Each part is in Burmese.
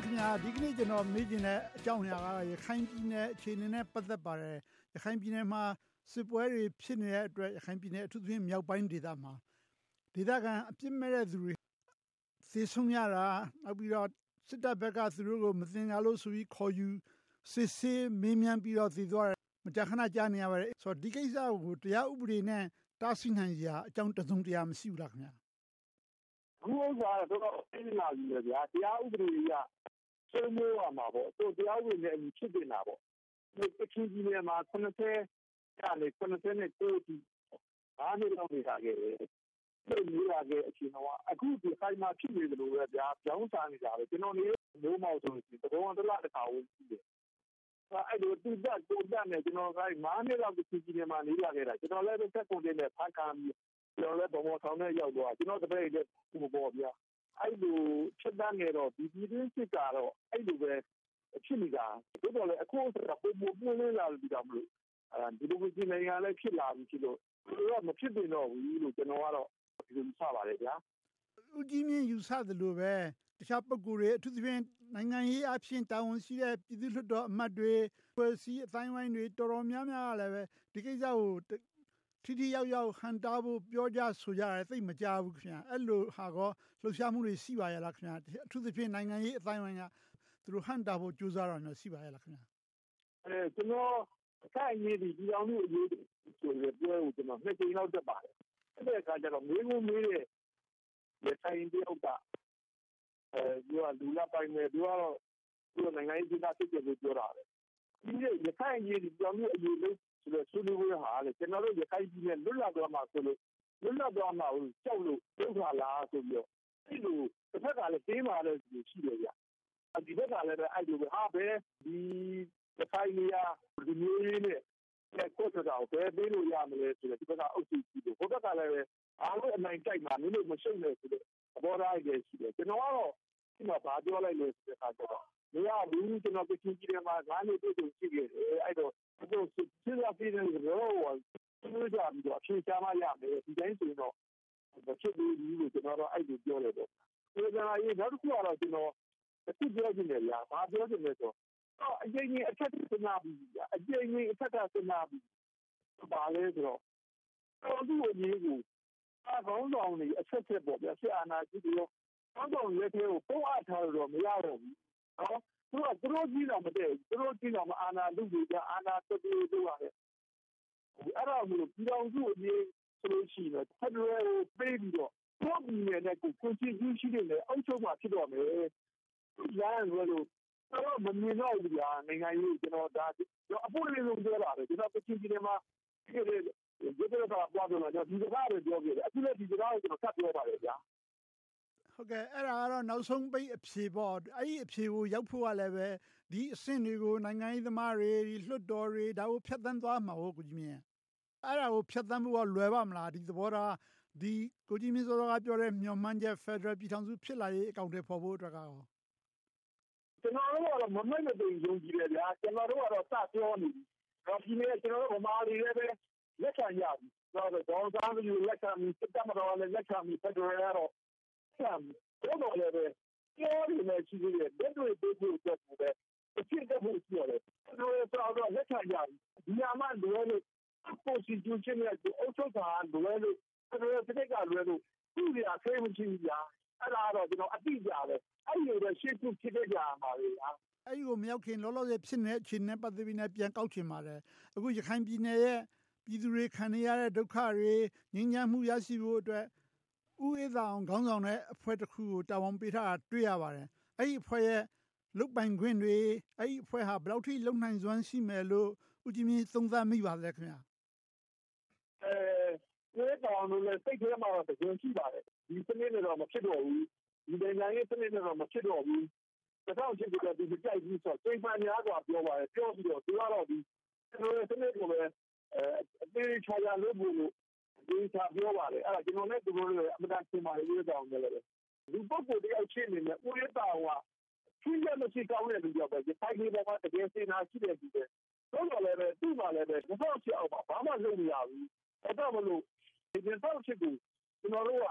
င်းခင်ဗျာဒီကနေ့ကျွန်တော်မေးချင်တဲ့အကြောင်းအရာကရခိုင်ပြည်နယ်အခြေအနေနဲ့ပတ်သက်ပါတယ်ရခိုင်ပြည်နယ်မှာစစ်ပွဲတွေဖြစ်နေတဲ့အတွက်ရခိုင်ပြည်နယ်အထူးသဖြင့်မြောက်ပိုင်းဒေသမှာဒေသခံအပြစ်မဲ့တဲ့သူတွေသေဆုံးရတာနောက်ပြီးတော့စစ်တပ်ဘက်ကသူတို့ကိုမတင်ကြလို့ဆိုပြီးခေါ်ယူစစ်ဆေးမေးမြန်းပြီးတော့သေသွားတယ်မကြာခဏကြားနေရပါတယ်ဆိုတော့ဒီကိစ္စကိုတရားဥပဒေနဲ့တားဆီးနိုင်စရာအကြောင်းတစုံတရာမရှိဘူးလားခင်ဗျာအခုဥစ္စာကတော့တော်တော်ပြင်းလာပြီလေဗျာတရားဥပဒေက စိုးမိုးရမှာပေါ့သူတရားဥပဒေနဲ့အညီဖြစ်နေတာပေါ့ဒီကချင်ပြည်နယ်မှာ90ကနေ90နဲ့ကိုတီအားနေတော့နေတာခဲ့တယ်ပြည်နေရတဲ့အချိန်တော့အခုဒီခိုင်မှာဖြစ်နေတယ်လို့ပဲဗျာကြောင်းစားနေတာပဲကျွန်တော်နေမျိုးမောက်ဆိုရင်တဘောတလားတခါဝင်ကြည့်တယ်အဲ့လိုတူတက်တူတက်နဲ့ကျွန်တော်က9နှစ်လောက်ဒီပြည်နယ်မှာနေရခဲ့တာကျွန်တော်လည်းတက်ကုန်တင်နဲ့ဖန်ခံပြီးကျွန်တော်လည်းဗမော်ဆောင်နဲ့ရောက်သွားကျွန်တော်တပည့်လည်းဟိုပေါ့ဗျာ အဲ့လိုချက်တန်းနေတော့ဒီပြည်တွင်းစစ်ကတော့အဲ့လိုပဲဖြစ်နေတာဒီတော့လေအခုကပုံပုံပွင့်နေလာပြီးတော့မလို့အဲဒီလိုပြည်နိုင်ငံလည်းဖြစ်လာပြီဖြစ်လို့တော့မဖြစ်တင်တော့ဘူးလို့ကျွန်တော်ကတော့ဒီလိုစပါတယ်ဗျာဦးကြီးမြင့်ယူဆသလိုပဲတခြားပုဂ္ဂိုလ်တွေအထူးသဖြင့်နိုင်ငံရေးအဖြစ်တာဝန်ရှိတဲ့ပြည်သူ့လွှတ်တော်အမတ်တွေဖွဲ့စည်းအတိုင်းဝိုင်းတွေတော်တော်များများကလည်းပဲဒီကိစ္စကို ထိထိရောက်ရောက်ဟန်တာဖို့ပြောကြဆိုကြတယ်သိမကြဘူးခင်ဗျာအဲ့လိုဟာကောလှုပ်ရှားမှုတွေရှိပါရဲ့လားခင်ဗျာအထူးသဖြင့်နိုင်ငံရေးအတိုင်းဝိုင်းကသူတို့ဟန်တာဖို့ကြိုးစားတာမျိုးရှိပါရဲ့လားခင်ဗျာအဲကျွန်တော်အခိုင်အမြဲဒီဒီအောင်လို့အရေးဆိုရပြောဦးကျွန်တော်နှစ်ကြိမ်လောက်တက်ပါတယ်အဲ့ဒီအခါကျတော့မေးဖို့မေးတဲ့လက်ဆိုင်တယောက်ကအဲဒီကလူလာပိုင်းနဲ့သူကတော့သူနိုင်ငံရေးဒေသဖြစ်တယ်လို့ပြောတာပဲဒီရခိုင်ရေးဒီပြောင်းလို့အရေးလို့ ဆိုတော့ဆွေးနွေးပွဲဟာလေကျွန်တော်တို့ရခိုင်ပြည်နယ်လွတ်လပ်သွားမှာဆိုလို့လွတ်လပ်သွားမှာကိုကြောက်လို့ဒုက္ခလားဆိုပြီးတော့အဲ့လိုတစ်ဖက်ကလည်းတင်းမာတဲ့လူရှိတယ်ဗျဒီဘက်ကလည်းအဲ့လိုပဲဟာပဲဒီရခိုင်နေရာဒီမျိုးလေးနဲ့လက်ကိုတော့ဘယ်ပေးလို့ရမလဲဆိုတော့ဒီဘက်ကအုပ်စုကြည့်လို့ဟိုဘက်ကလည်းအားလုံးအနိုင်ကြိုက်မှာမင်းတို့မရှုံးနဲ့ဆိုတော့သဘောထားရည်ရှိတယ်ကျွန်တော်ကတော့ဒီမှာဘာပြောလိုက်လဲဆိုတဲ့အခါကျတော့ မရဘူးကျွန်တော်ကချင်းကြီးတယ်မှာငါးနှစ်တွေ့တွေ့ရှိခဲ့တယ်အဲ့တော့အခုစစ်ရပြည်တယ်ရောသူကြပြီးတော့အဖြေချမှရမယ်ဒီတိုင်းဆိုရင်တော့မဖြစ်ဘူးလို့ကျွန်တော်တော့အဲ့လိုပြောတယ်ပေါ့ဒီကနေ့နောက်တစ်ခုကတော့ကျွန်တော်အခုပြောနေတယ်ဗျာဘာပြောနေလဲဆိုတော့အရင်ကြီးအထက်စနာပြီးအရင်ကြီးအထက်ကစနာပြီးဘာလဲဆိုတော့တော်သူ့အရေးကိုအကောင်းဆောင်နေအဆက်ဆက်ပေါ့ဗျာဆရာနာကြည့်ပြီးတော့ကောင်းဆောင်လက်ထဲကိုပုံအပ်ထားလို့မရတော့ဘူးနော် သူကသူတို့ကြီးတော့မတည့်သူတို့ကြီးတော့မအာနာလူကြီးကအာနာတတိတို့ရတယ်အဲ့တော့မလို့ပြည်တော်စုအရေးဆိုလို့ရှိရင်ဖက်ဒရယ်ကိုပေးပြီးတော့တော့ပြည်နယ်နဲ့ကိုကွန်တီယူရှိနေတယ်အောက်ချုပ်မှာဖြစ်တော့မယ်ရန်လို့တော့မမြင်တော့ဘူးဗျာနိုင်ငံရေးကျွန်တော်ဒါအဖို့လေးလုံးပြောတာပဲကျွန်တော်ကချင်းပြည်နယ်မှာဖြစ်တဲ့ဒီကတော့ပွားတော့ဒီစကားပဲပြောပြတယ်အခုလည်းဒီစကားကိုကျွန်တော်ဆက်ပြောပါတယ်ဗျာ ဟုတ်ကဲ့အဲ့ဒါကတော့နောက်ဆုံးပိတ်အဖြေပေါ့အဲ့ဒီအဖြေကိုရောက်ဖို့ကလည်းပဲဒီအဆင့်တွေကိုနိုင်ငံရေးသမားတွေဒီလွှတ်တော်တွေဒါကိုဖျက်ဆီးသွားမှာဟုတ်ကိုကြီးမြင်အဲ့ဒါကိုဖျက်ဆီးဖို့ကလွယ်ပါမလားဒီသဘောထားဒီကိုကြီးမြင့်စောကပြောတဲ့မျှော်မှန်းချက် Federal ပြည်ထောင်စုဖြစ်လာရေးအကောင့်တွေပေါ်ဖို့အတွက်ကရောကျွန်တော်တို့ကတော့မမိတ်မသိယုံကြည်တယ်ဗျာကျွန်တော်တို့ကတော့စပြောနေပြီတော့ဒီနေ့ကျွန်တော်တို့ဗမာတွေလည်းပဲလက်ခံရပြီတော့ဒေါ်စားလူလက်ခံပြီးစစ်တပ်မတော်လည်းလက်ခံပြီး Federal ကတော့ဆံတော့ တော့လည်းပဲပြောရမယ်ရှိသေးတယ်လက်တွေပေးဖို့အတွက်ကိုပဲအဖြစ်တဖို့ရှိရတယ်။ဒါတော့တော့လက်ခံကြပြီ။ဒီမှာလွယ်လို့ constitution ရဲ့အုပ်ချုပ်တာလွယ်လို့ဒါတကယ်ကလွယ်လို့သူ့ရာခဲမရှိဘူးညာ။အဲ့ဒါတော့ကျွန်တော်အတိအကျပဲ။အဲ့ဒီလိုရှေ့ခုဖြစ်ခဲ့ကြမှာလေညာ။အဲ့ဒီကိုမရောက်ခင်လောလောဆယ်ဖြစ်နေတဲ့အခြေအနေပတ်သက်ပြီးနဲ့ပြန်ကောက်ချင်ပါတယ်။အခုရခိုင်ပြည်နယ်ရဲ့ပြည်သူတွေခံနေရတဲ့ဒုက္ခတွေငြိမ်းချမ်းမှုရရှိဖို့အတွက် ဦးအေးသာအောင်ခေါင်းဆောင်တဲ့အဖွဲ့တစ်ခုကိုတာဝန်ပေးထားတာတွေ့ရပါတယ်။အဲ့ဒီအဖွဲ့ရဲ့လုတ်ပိုင်ခွင့်တွေအဲ့ဒီအဖွဲ့ဟာဘယ်လောက်ထိလုံနိုင်စွမ်းရှိမယ်လို့ဦးကြီးမြင့်သုံးသပ်မိပါလဲခင်ဗျာ။အဲဒီကောင်လို့လည်းစိတ်ထဲမှာတော့တကယ်ရှိပါတယ်။ဒီစနစ်နဲ့တော့မဖြစ်တော့ဘူး။ဒီနိုင်ငံရေးစနစ်နဲ့တော့မဖြစ်တော့ဘူး။တကောင်ချင်းကဒီကြိုက်ပြီးဆိုစိတ်မှန်များစွာပြောပါတယ်ပြောပြီးတော့သူကတော့ဒီကျွန်တော်စနစ်ကိုလည်းအဲအသေးချာရလို့ဘူးလို့ ဒီချပြောပါတယ်အဲ့ဒါကျွန်တော်လည်းသူတို့လည်းအမှန်တန်ပြန်ပါလေလို့တောင်းတယ်လေဒီပုဂ္ဂိုလ်တယောက်ချင်းနေနဲ့ဦးရတာဟောသူရမရှိကောင်းတဲ့လူကြောင့်ပဲဒီဖိုင်လေးပေါ်မှာတကယ်စင်နာရှိတဲ့လူတွေတော့လည်းပဲသူ့မှာလည်းပဲဘယ်တော့ချအောင်ဘာမှလုပ်မရဘူးအဲ့တော့မလို့ဒီတော့ချစ်ကိုကျွန်တော်တို့က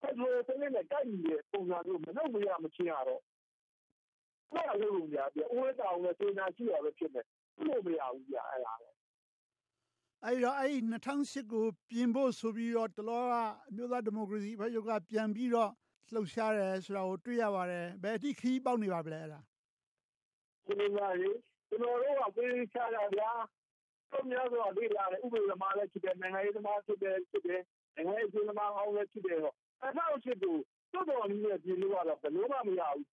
ဆက်လို့တင်းနဲ့တိုက်နေတဲ့ပုံစံမျိုးမလုပ်မရမချင်းရတော့အဲ့ဒါလုပ်လို့များပြဥဝဲတောင်နဲ့စေနာရှိရပဲဖြစ်မယ်လို့မရဘူးပြအဲ့ဒါပဲ အဲ့တော့အဲ့2008ကိုပြင်ဖို့ဆိုပြီးတော့တလောကအမျိုးသားဒီမိုကရေစီဘက်ရုပ်ကပြန်ပြီးတော့လှုပ်ရှားတယ်ဆိုတာကိုတွေ့ရပါတယ်ဘယ်အထိခီးပေါက်နေပါဗလဲအဲ့ဒါဒီလိုပါလေကျွန်တော်တို့ကပေးချတာဗျာတော့များစွာလေ့လာတယ်ဥပဒေသမားလည်းဖြစ်တယ်နိုင်ငံရေးသမားဖြစ်တယ်ဖြစ်တယ်နိုင်ငံရေးသမားအောင်လည်းဖြစ်တယ်တော့အဲ့ဒါကိုဖြစ်လို့တော်တော်လေးနဲ့ပြင်လို့ကတော့ဘယ်လိုမှမရဘူး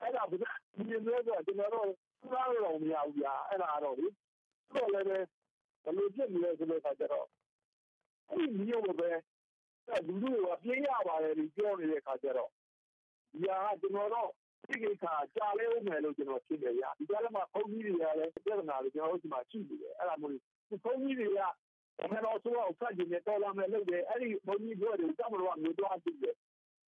အဲ့ဒါဘယ်ပြင်လို့ဆိုကျွန်တော်တို့စားရတော့မရဘူးဗျာအဲ့ဒါတော့လေတော့လည်းပဲ ဘယ်လိုဖြစ်နေလဲဆိုတော့ကျတော့အဲ့ဒီမျိုးပဲလူလူကပြေးရပါတယ်ဒီပြောနေတဲ့ခါကျတော့ဒီဟာကျွန်တော်တော့ဒီကိစ္စကြာလဲဦးမယ်လို့ကျွန်တော်ဖြစ်တယ်ဗျာဒီကြားထဲမှာဖုန်းကြီးတွေကလည်းပြဿနာတွေကျွန်တော်တို့ဒီမှာရှိနေတယ်အဲ့ဒါမျိုးဒီဖုန်းကြီးတွေကဘယ်တော့ဆိုတော့ဖတ်ကြည့်နေတော်လာမယ်လို့တယ်အဲ့ဒီဘုန်းကြီးတို့တွေတောင်းလို့မျိုးတော့ကြည့်တယ်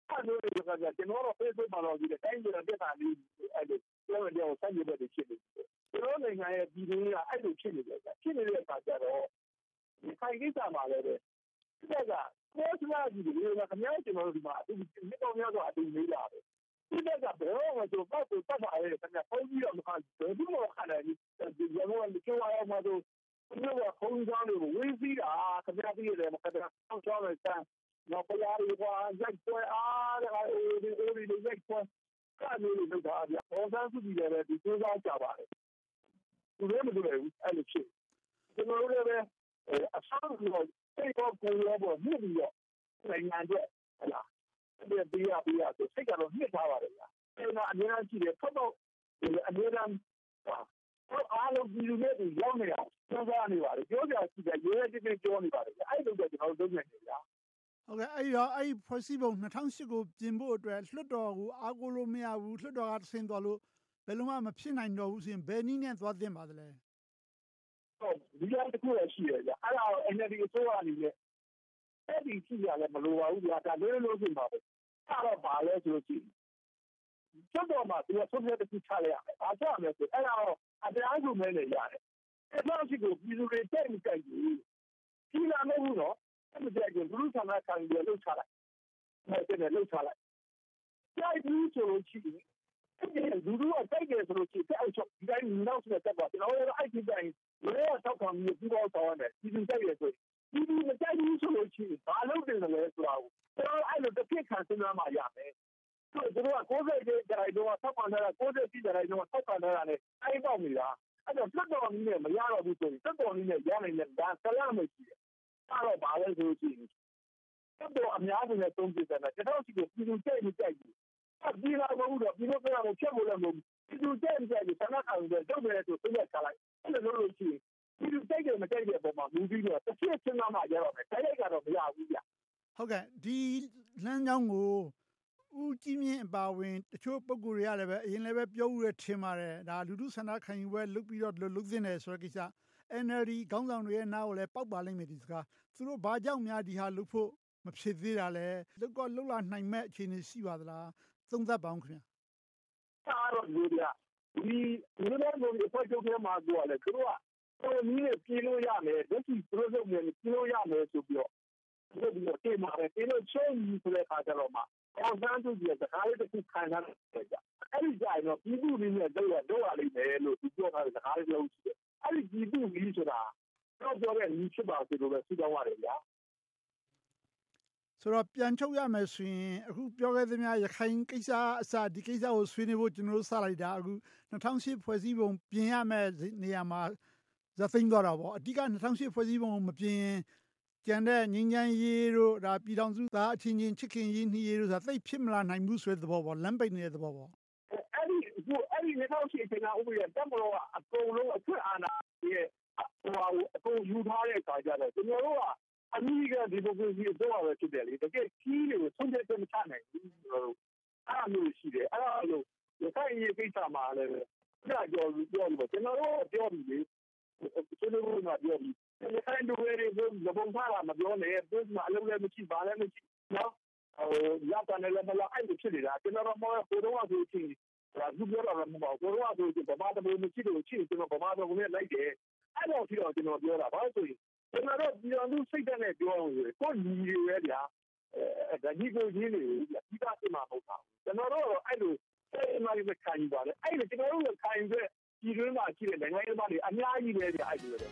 အဲ့လိုတွေကကျွန်တော်တို့ Facebook မှာတော့ဒီတိုင်းကျတဲ့တာလေးအဲ့ဒီပြောရတဲ့ဆက်ရတဲ့ဖြစ်နေတယ် ကျွန်တော်နိုင်ငံရဲ့ပြည်တွင်းကအဲ့လိုဖြစ်နေတယ်ဖြစ်နေတဲ့အခါကျတော့ဒီခိုင်ကိစ္စမှာလည်းပဲဒီကကိုယ်စလာကြီးတွေကခင်ဗျားကျွန်တော်တို့ဒီမှာဒီနှစ်တော်များတော့အတူနေလာတယ်ဒီကဘယ်တော့မှတော့ပတ်ပတ်ပါရဲခင်ဗျာပုံပြီးတော့မခံဘူးဒီလိုခါတယ်ဒီရမောကကျော်ရမှာတော့ဒီလိုခုံးစားလို့ဝေးစီးတာခင်ဗျားပြီးတယ်မခက်တာဆောင်းချောင်းနဲ့စမ်းနော်ပလာရီကရိုက်ပွဲအားတဲ့အိုဒီအိုဒီရိုက်ပွဲကာမျိုးလို့လုပ်တာဗျ။ပေါ်စားစုကြည့်တယ်ဒီစူးစမ်းကြပါတယ်။ သူလည်းမလုပ်ဘူးအဲ့လိုဖြစ်။ကျွန်တော်တို့လည်းအဆောင်လို့စိတ်ပေါ်ကိုယ်ရောပေါ်မြင့်ပြီးတော့နိုင်ငံအတွက်ဟလာဒီပေးရပေးရဆိုစိတ်ကတော့မြင့်ထားပါတယ်ဗျာအဲ့တော့အများကြီးတယ်ဖတ်တော့အများအားတော့အားလုံးဒီလိုနဲ့ရောက်နေအောင်စဉ်းစားနေပါတယ်ပြောကြစီတယ်ရဲရဲတင်းတင်းပြောနေပါတယ်အဲ့လိုတော့ကျွန်တော်တို့လုပ်နေတယ်ဗျာဟုတ်ကဲ့အဲ့တော့အဲ့ဖွဲ့စည်းပုံ2008ကိုပြင်ဖို့အတွက်လွှတ်တော်ကိုအားကိုးလို့မရဘူးလွှတ်တော်ကဆင်းသွားလို့ ဘယ်လိုမှ မဖြစ်နိုင်တော့ဘူးဆိုရင် ဘယ်နည်းနဲ့ သွားသင့်ပါသလဲဟုတ်ဒီလိုတစ်ခုရရှိရကြအဲ့ဒါ NLD အစိုးရအနေနဲ့အဲ့ဒီကြည့်ရလဲမလိုပါဘူးဗျာဒါလေးလို့ဖြစ်ပါပဲ အဲ့တော့ပါလဲဆိုလို့ရှိရင်ကျွတ်တော်မှာ သူက ဆုံးဖြတ်တစ်ခု ချလိုက်ရမယ်အားချမယ်ဆိုအဲ့ဒါတော့အတရားစုမဲနေရတယ်အဲ့တော့ရှိကို ပြည်သူတွေတဲ့မကြိုက်ဘူးကြီးလာမဟုတ်ဘူးနော်အဲ့မကြိုက်ဘူး လူ့ဆန္ဒခံပြီးလှုပ်ချလိုက်အဲ့ဒါနဲ့လှုပ်ချလိုက် ကြိုက်ဘူးဆိုလို့ရှိရင် အဲ့ဒီလူတို့ကတိုက်တယ်ဆိုလို့ရှိရင်အဲ့ချက်ဒီတိုင်းနောက်ဆက်တက်ပါကျွန်တော်တို့အဲ့ဒီတိုင်းလေတော့ထောက်ခံပြီးပြီးတော့ဆောင်ရတယ်ဒီလိုတိုက်ရဆိုဒီဒီမတိုက်ဘူးဆိုလို့ရှိရင်ဘာလုပ်တယ်လဲဆိုတာကိုကျွန်တော်အဲ့လိုတစ်ပြစ်ခံစဉ်းစားမှရမယ်သူတို့က60ကျတိုင်းတော့ထောက်ခံတာ60ကျတိုင်းတော့ထောက်ခံတာနဲ့အဲ့တော့မိတာအဲ့တော့တက်တော်နည်းနဲ့မရတော့ဘူးဆိုရင်တက်တော်နည်းနဲ့ရနိုင်တဲ့ဒါဆလာမရှိတယ်အဲ့တော့ဘာလဲဆိုလို့ရှိရင်တက်တော်အများကြီးနဲ့သုံးပြတယ်ကျွန်တော်ရှိကိုပြည်သူကြိုက်မကြိုက်ဘူး ပြည်လာမဟုတ်တော့ပြည်လို့ပြောရချက်ဖို့လည်းမဟုတ်ဘူးပြည်သူကြိုက်ကြိုက်ဆန္ဒခံတယ်တော့တယ်ဆိုသိရချလိုက်အဲ့လိုလို့ရှိရင်ဒီလိုတိုက်တယ်မတိုက်တဲ့ပုံမှာမူပြီးတော့တစ်ချက်ချင်းမှရတော့မယ်တိုက်လိုက်ကတော့မရဘူးဗျဟုတ်ကဲ့ဒီလမ်းကြောင်းကိုဦးကြီးမြင့်အပါဝင်တချို့ပုံကိုယ်တွေကလည်းပဲအရင်လည်းပဲပြောဦးရထင်ပါတယ်ဒါလူထုဆန္ဒခံယူပွဲလုပ်ပြီးတော့ဒီလိုလုပ်သင့်တယ်ဆိုတဲ့ကိစ္စ NLD ခေါင်းဆောင်တွေရဲ့နားကိုလည်းပောက်ပါလိမ့်မယ်ဒီစကားသူတို့ဘာကြောင့်များဒီဟာလုပ်ဖို့မဖြစ်သေးတာလဲလောက်ကလှုပ်လာနိုင်မဲ့အခြေအနေရှိပါသလား သုံးသပ်ပါအောင်ခင်ဗျာအားတော့လူတွေကဒီလူတွေအဖွဲ့ချုပ်ထဲမှာပြောရလဲသူတို့ကကိုနည်းနဲ့ပြေးလို့ရမယ်လက်ရှိသူတို့လုပ်နေပြေးလို့ရမယ်ဆိုပြီးတော့ဒီလိုဒီမှာပဲပြေးလို့ချင်းပြီးဆိုတဲ့အခါကျတော့မှအောင်စမ်းသူကြီးကစကားလေးတစ်ခုခံထားတယ်ကြအဲ့ဒီကြိုင်တော့ပြည်သူတွေနဲ့တော့တော့ရလိမ့်မယ်လို့သူပြောထားတဲ့စကားလေးလုံးရှိတယ်အဲ့ဒီပြည်သူကြီးဆိုတာတော့ပြောတဲ့ညီဖြစ်ပါစေလို့ပဲဆုတောင်းရတယ်ဗျာ ဆိုတော့ ပြန်ချုပ်ရမယ်ဆိုရင် အခုပြောခဲ့သမျှ ရခိုင်ကိစ္စအစ ဒီကိစ္စကို ဆွေးနွေးဖို့ ကျွန်တော်တို့ စလိုက်တာ အခု2008ဖွဲ့စည်းပုံ ပြင်ရမယ်နေရာမှာဇသိမ်းသွားတာပေါ့ အဓိက2008ဖွဲ့စည်းပုံမပြင် ကျန်တဲ့ငင်းချမ်းရေးတို့ဒါပြည်တော်စုသားအချင်းချင်း ချစ်ခင်ရေးနှီးရေးတို့ဆိုတာ သိဖြစ်မလာနိုင်ဘူးဆိုတဲ့ သဘောပေါ့ လမ်းပိတ်နေတဲ့ သဘောပေါ့ အဲ့ဒီကိုအဲ့ဒီ2008ချိန်ကဥပဒေတက်မလို့အကုန်လုံး အခွင့်အာဏာရဲ့ဟိုအကုန်ယူထားတဲ့အခါကျတော့ ကျွန်တော်တို့က အမေရိကန်ဒီမိုကရေစီအစိုးရပဲဖြစ်တယ်လေတကယ်ကြီးတွေကိုဆုံးဖြတ်ချက်မချနိုင်ဘူးကျွန်တော်တို့အဲ့လိုမျိုးရှိတယ်အဲ့လိုရခိုင်ရေးကိစ္စမှာလည်းကြာကြော်ပြောလို့ကျွန်တော်တို့ပြောပြီးလေကျွန်တော်တို့ကပြောပြီးရခိုင်လူတွေတွေဘုံထားတာမပြောနဲ့သူကအလုပ်လည်းမရှိပါလည်းမရှိနော်ဟိုရတာလည်းမလားအဲ့လိုဖြစ်နေတာကျွန်တော်တို့မောကိုတော့ဆိုချင်ဒါသူပြောတာလည်းမဟုတ်ဘူးကိုတော့ဆိုချင်ဗမာတဘုံမရှိလို့ချင်ကျွန်တော်ဗမာတော်ကိုလည်းလိုက်တယ်အဲ့တော့ပြီးတော့ကျွန်တော်ပြောတာဘာလို့ဆိုရင် ကျွန်တော်တို့ပြည်တော်သူစိတ်တက်နဲ့ပြောအောင်ဆိုကိုညီတွေပဲဗျာအဲဒါကြီးကိုကြီးနေပြီဒီကစိတ်မှာမဟုတ်တာကျွန်တော်တို့အဲ့လိုတိုင်းရင်းသားတွေလည်းခံယူပါတယ်။အဲဒီတော့ကျနော်တို့ရခိုင်အတွက်ပြည်တွင်းမှာရှိတဲ့နိုင်ငံရေးသမားတွေအများကြီးပဲဗျအဲဒီလိုပဲ